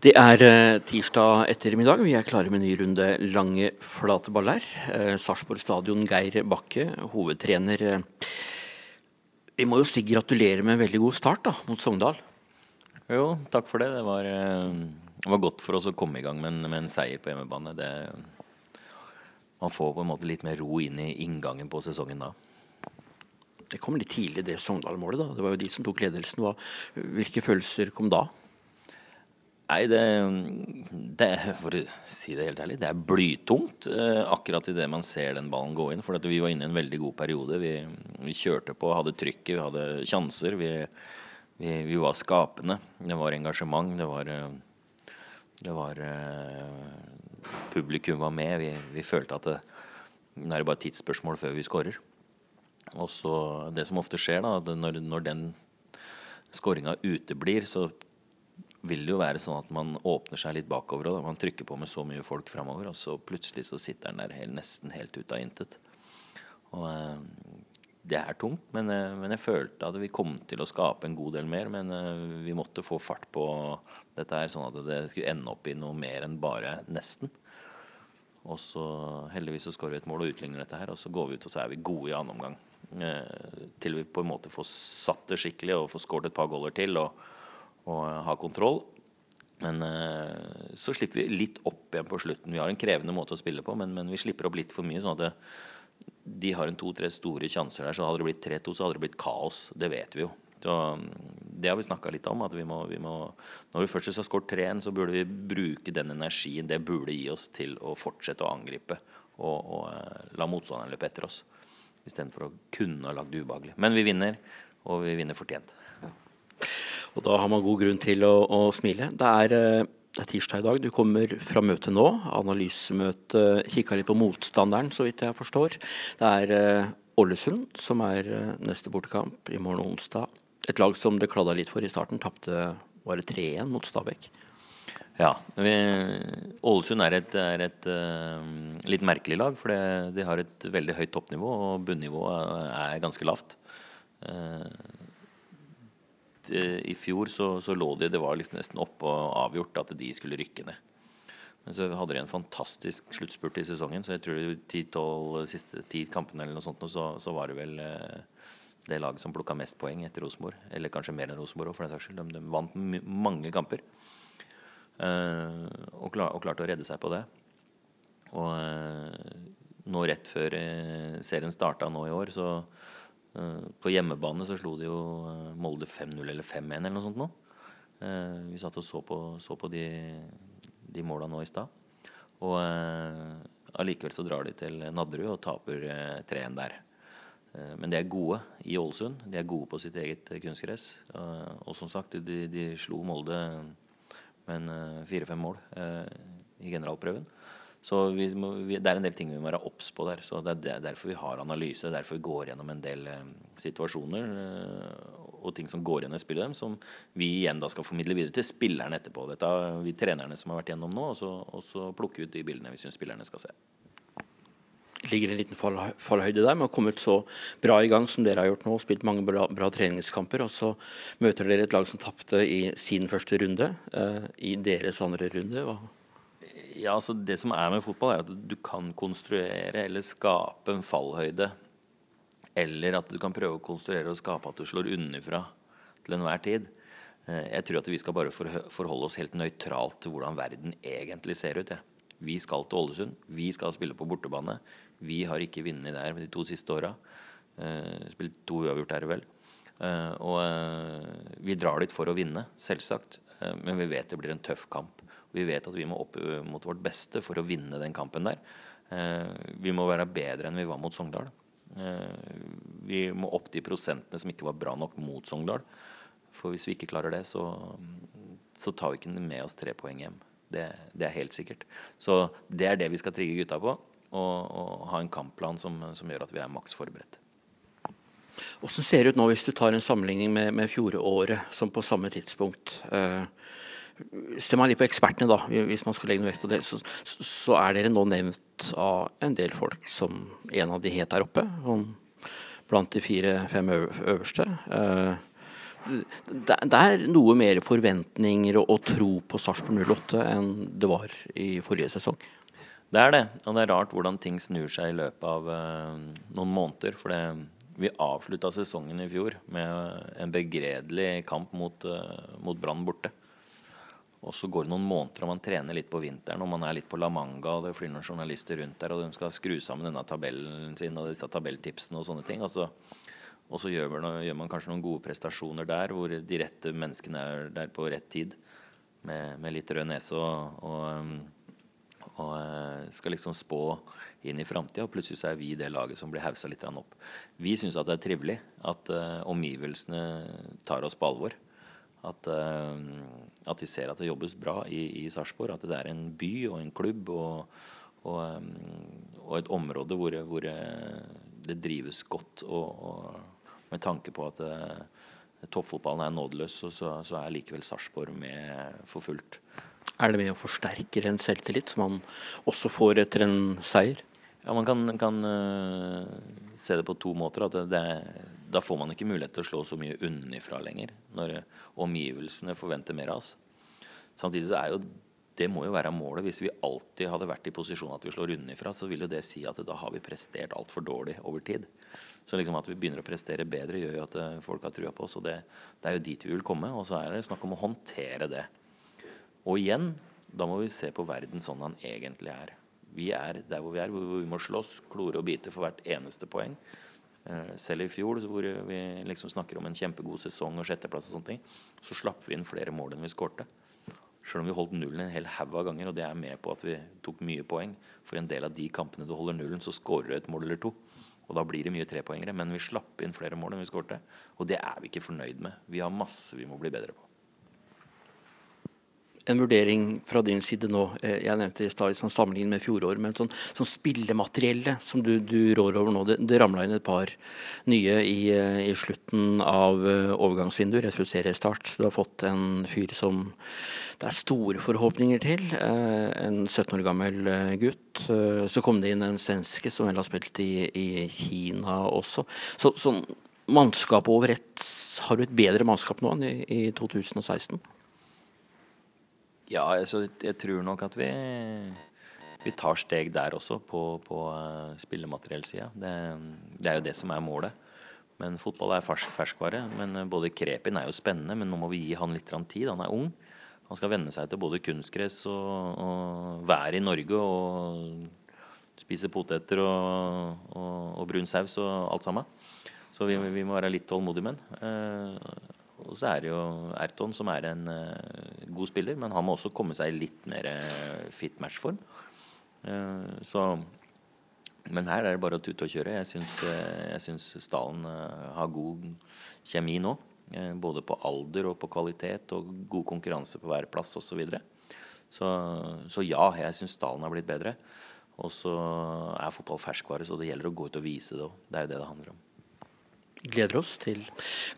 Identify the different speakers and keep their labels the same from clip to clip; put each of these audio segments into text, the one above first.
Speaker 1: Det er eh, tirsdag ettermiddag. Vi er klare med ny runde lange, flate baller. Eh, Sarpsborg stadion, Geir Bakke, hovedtrener. Eh, vi må jo si gratulerer med en veldig god start da, mot Sogndal.
Speaker 2: Jo, takk for det. Det var, det var godt for oss å komme i gang med en, med en seier på hjemmebane. Det, man får på en måte litt mer ro inn i inngangen på sesongen da.
Speaker 1: Det kom litt tidlig, det Sogndal-målet. da. Det var jo de som tok ledelsen. Hva, hvilke følelser kom da?
Speaker 2: Nei, det, det, For å si det helt ærlig, det er blytungt eh, akkurat idet man ser den ballen gå inn. For vi var inne i en veldig god periode. Vi, vi kjørte på, hadde trykket, vi hadde sjanser. Vi, vi, vi, var skapende. Det var engasjement. Det var, eh, det var eh, Publikum var med. Vi, følte at det, det er bare et tidsspørsmål før vi skårer. Og så Det som ofte skjer, da, når, når den skåringa uteblir, så vil det jo være sånn at man åpner seg litt bakover og man trykker på med så mye folk framover, og så plutselig så sitter den der helt, nesten helt ut av intet. Og eh, det er tungt, men, eh, men, jeg følte at vi kom til å skape en god del mer. Men eh, vi måtte få fart på dette her, sånn at det skulle ende opp i noe mer enn bare nesten. Og så heldigvis så skårer vi et mål og utligner dette her, og så går vi ut og så er vi gode i annen omgang. Eh, til vi på en måte får satt det skikkelig og får skåret et par goller til. og og ha kontroll. Men uh, så slipper vi litt opp igjen på slutten. Vi har en krevende måte å spille på, men, men vi slipper opp litt for mye. sånn at det, de har en to-tre store sjanser der. Så hadde det blitt 3-2, så hadde det blitt kaos. Det vet vi jo. Så, det har vi snakka litt om. at vi må, vi må, Når vi først har skåret 3-1, så burde vi bruke den energien det burde gi oss til å fortsette å angripe og, og uh, la motstanderen løpe etter oss. Istedenfor å kunne ha lagd det ubehagelig. Men vi vinner, og vi vinner fortjent.
Speaker 1: Og da har man god grunn til å, å smile. Det er, eh, det er, tirsdag i dag. Du kommer fra møtet nå. Analysemøte. Kikka litt på motstanderen, så vidt jeg forstår. Det er uh, Ålesund som er uh, neste bortekamp i morgen onsdag. Et lag som det kladda litt for i starten. Tapte bare 3-1 mot Stabæk.
Speaker 2: Ja. Ålesund er et, er et uh, litt merkelig lag. For de har et veldig høyt toppnivå, og bunnivået er ganske lavt. Eh, i fjor så, så, lå de Det var liksom nesten oppe og avgjort at de skulle rykke ned. Men så hadde de en fantastisk sluttspurt i sesongen. Så jeg tror de siste ti kampene eller noe sånt, så, så var det vel eh, det laget som plukka mest poeng etter Rosenborg. Eller kanskje mer enn Rosenborg for den saks skyld. De, de, vant mange kamper. Uh, og, klar, og, klarte å redde seg på det. Og uh, nå rett før uh, serien starta nå i år, så Eh, på hjemmebane så slo de jo eh, Molde 5-0 eller 5-1 eller noe sånt nå. Eh, vi satt og så på, så på de, de måla nå i stad. Og allikevel så drar de til Nadderud og taper 3-1 der. Men de er gode i Ålesund. De er gode på sitt eget kunstgress. Og som sagt, de, de slo Molde med fire-fem mål i generalprøven. Så vi må, vi, det er en del ting vi må være obs på der. så Det er derfor vi har analyse. Det er derfor vi går gjennom en del eh, situasjoner eh, og ting som går igjen i spillet dem, som vi igjen da skal formidle videre til spillerne etterpå. Dette er vi trenerne som har vært gjennom nå, og så, og så plukke ut de bildene vi syns spillerne skal se.
Speaker 1: Ligger en liten fallhøyde der med å ha kommet så bra i gang som dere har gjort nå, og spilt mange bra, bra treningskamper, og så møter dere et lag som tapte i sin første runde, eh, i deres andre runde. Hva?
Speaker 2: Ja, altså Det som er med fotball, er at du kan konstruere eller skape en fallhøyde. Eller at du kan prøve å konstruere og skape at du slår underfra til enhver tid. Eh, jeg tror at vi skal bare forholde oss helt nøytralt til hvordan verden egentlig ser ut. Ja. Vi skal til Ålesund. Vi skal spille på bortebane. Vi har ikke vunnet der de to siste åra. Eh, spilt to uavgjort der, vel. Eh, og vi drar dit for å vinne, selvsagt. Men vi vet det blir en tøff kamp. Vi vet at vi må opp mot vårt beste for å vinne den kampen der. Eh, vi må være bedre enn vi var mot Sogndal. Eh, vi må opp de prosentene som ikke var bra nok mot Sogndal. For hvis vi ikke klarer det, så, så tar vi ikke med oss tre poeng hjem. Det, det, er helt sikkert. Så det er det vi skal trigge gutta på. Og ha en kampplan som, som, gjør at vi er maks forberedt.
Speaker 1: Hvordan ser det ut nå hvis du tar en sammenligning med, med fjoråret, som på samme tidspunkt? Eh, Ser man litt på ekspertene, da, hvis man skal legge noe vekt på det, så, så, er dere nå nevnt av en del folk som en av de het der oppe. Blant de fire-fem øverste. Eh, det, er noe mer forventninger og, tro på Sarpsborg 08 enn det var i forrige sesong.
Speaker 2: Det er det. Og det er rart hvordan ting snur seg i løpet av uh, noen måneder. For det, vi avslutta sesongen i fjor med en begredelig kamp mot, uh, Brann borte. Og så går det noen måneder og man trener litt på vinteren og man er litt på La Manga, og det flyr noen journalister rundt der, og de skal skru sammen denne tabellen sin og disse tabelltipsene og sånne ting. Og så, og så gjør, man, gjør, man, kanskje noen gode prestasjoner der, hvor de rette menneskene er der på rett tid. Med, med litt rød nese og, og um, og eh, skal liksom spå inn i framtida. Og plutselig så er vi det laget som blir haussa litt opp. Vi syns at det er trivelig at uh, omgivelsene tar oss på alvor. At, uh, at, de ser at det jobbes bra i, i Sarpsborg. At det er en by og en klubb og, og, um, og et område hvor, hvor, det drives godt. Og, med tanke på at uh, toppfotballen er nådeløs, så, så, er likevel Sarpsborg med for fullt.
Speaker 1: Er det med å forsterke en selvtillit, som man også får etter en seier?
Speaker 2: Ja, Man kan, kan uh, se det på to måter. at det, det, Da får man ikke mulighet til å slå så mye unnifra lenger. Når omgivelsene forventer mer av oss. Samtidig så er jo det må jo være målet. Hvis vi alltid hadde vært i posisjon at vi slår unnifra, så vil jo det si at da har vi prestert altfor dårlig over tid. Så liksom at vi begynner å prestere bedre, gjør jo at eh, folk har trua på oss. Og det, det er jo dit vi vil komme. Og så er det snakk om å håndtere det. Og igjen, da må vi se på verden sånn han egentlig er. Vi er der hvor vi er, hvor vi må slåss, klore og bite for hvert eneste poeng. Eh, selv i fjor, hvor vi liksom snakker om en kjempegod sesong og sjetteplass, og sånne ting, så slapp vi inn flere mål enn vi skårte. Selv om vi holdt nullen en hel haug av ganger, og det er med på at vi tok mye poeng. For en del av de kampene du holder nullen, så skårer du et mål eller to. Og da blir det mye trepoengere. Men vi slapp inn flere mål enn vi skårte. Og det er vi ikke fornøyd med. Vi har masse vi må bli bedre på
Speaker 1: en vurdering fra din side nå. Eh, jeg nevnte i stad sånn sammenlignet med fjoråret, men sånn, sånn spillemateriellet som du, du, rår over nå. Det, det ramla inn et par nye i, eh, i slutten av eh, overgangsvinduet, rett før seriestart. Du har fått en fyr som det er store forhåpninger til. En 17 år gammel gutt. Så kom det inn en svenske som vel har spilt i, i Kina også. Så, sånn mannskap over ett Har du et bedre mannskap nå enn i, i 2016?
Speaker 2: Ja, altså, jeg tror nok at vi, vi tar steg der også, på, på uh, spillemateriellsida. Det, det, er jo det som er målet. Men fotball er fersk, ferskvare. Men uh, både Krepin er jo spennende, men nå må vi gi han litt tid. Han er ung. Han skal venne seg til både kunstgress og, og været i Norge og spise poteter og, og, og brun saus og alt sammen. Så vi, vi må være litt tålmodige med han. Uh, og så er det jo Erton som er en uh, god spiller, men han må også komme seg i litt mer uh, fit match-form. Uh, så Men her er det bare å tute og kjøre. Jeg syns Stalen har god kjemi nå. både på alder og på kvalitet og god konkurranse på hver plass osv. Så, videre. så Så ja, jeg syns Stalen har blitt bedre. Og så er fotball ferskvare, så det gjelder å gå ut og vise det òg. Det er jo det det handler om
Speaker 1: gleder oss til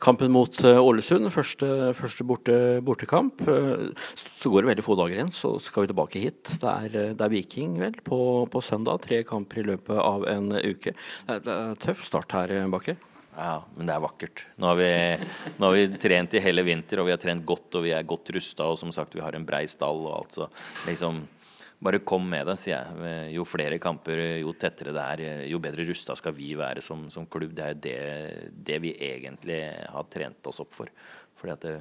Speaker 1: kampen mot eh, Ålesund. Første, første borte, bortekamp. Eh, så går det veldig få dager igjen, så skal vi tilbake hit. Det er, eh, det er Viking vel på, på, søndag. Tre kamper i løpet av en uke. Det er, det er tøff start her, Bakker.
Speaker 2: Ja, men det er vakkert. Nå har, vi, nå har, vi, trent i hele vinter, og vi har trent godt, og vi er godt rusta. Og som sagt, vi har en brei stall og alt, så liksom bare kom med det, sier jeg. Jo flere kamper, jo tettere det er, jo bedre rusta skal vi være som, som klubb. Det er det, det, vi egentlig har trent oss opp for. Fordi at det,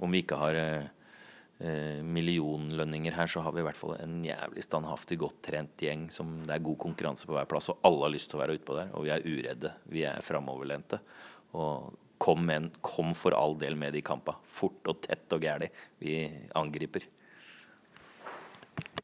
Speaker 2: om vi ikke har eh, millionlønninger her, så har vi i hvert fall en jævlig standhaftig, godt trent gjeng som det er god konkurranse på hver plass, og alle har lyst til å være utpå der. Og vi er uredde. Vi er framoverlente. Og kom, en, kom for all del med de kampa. Fort og tett og gæli. Vi angriper.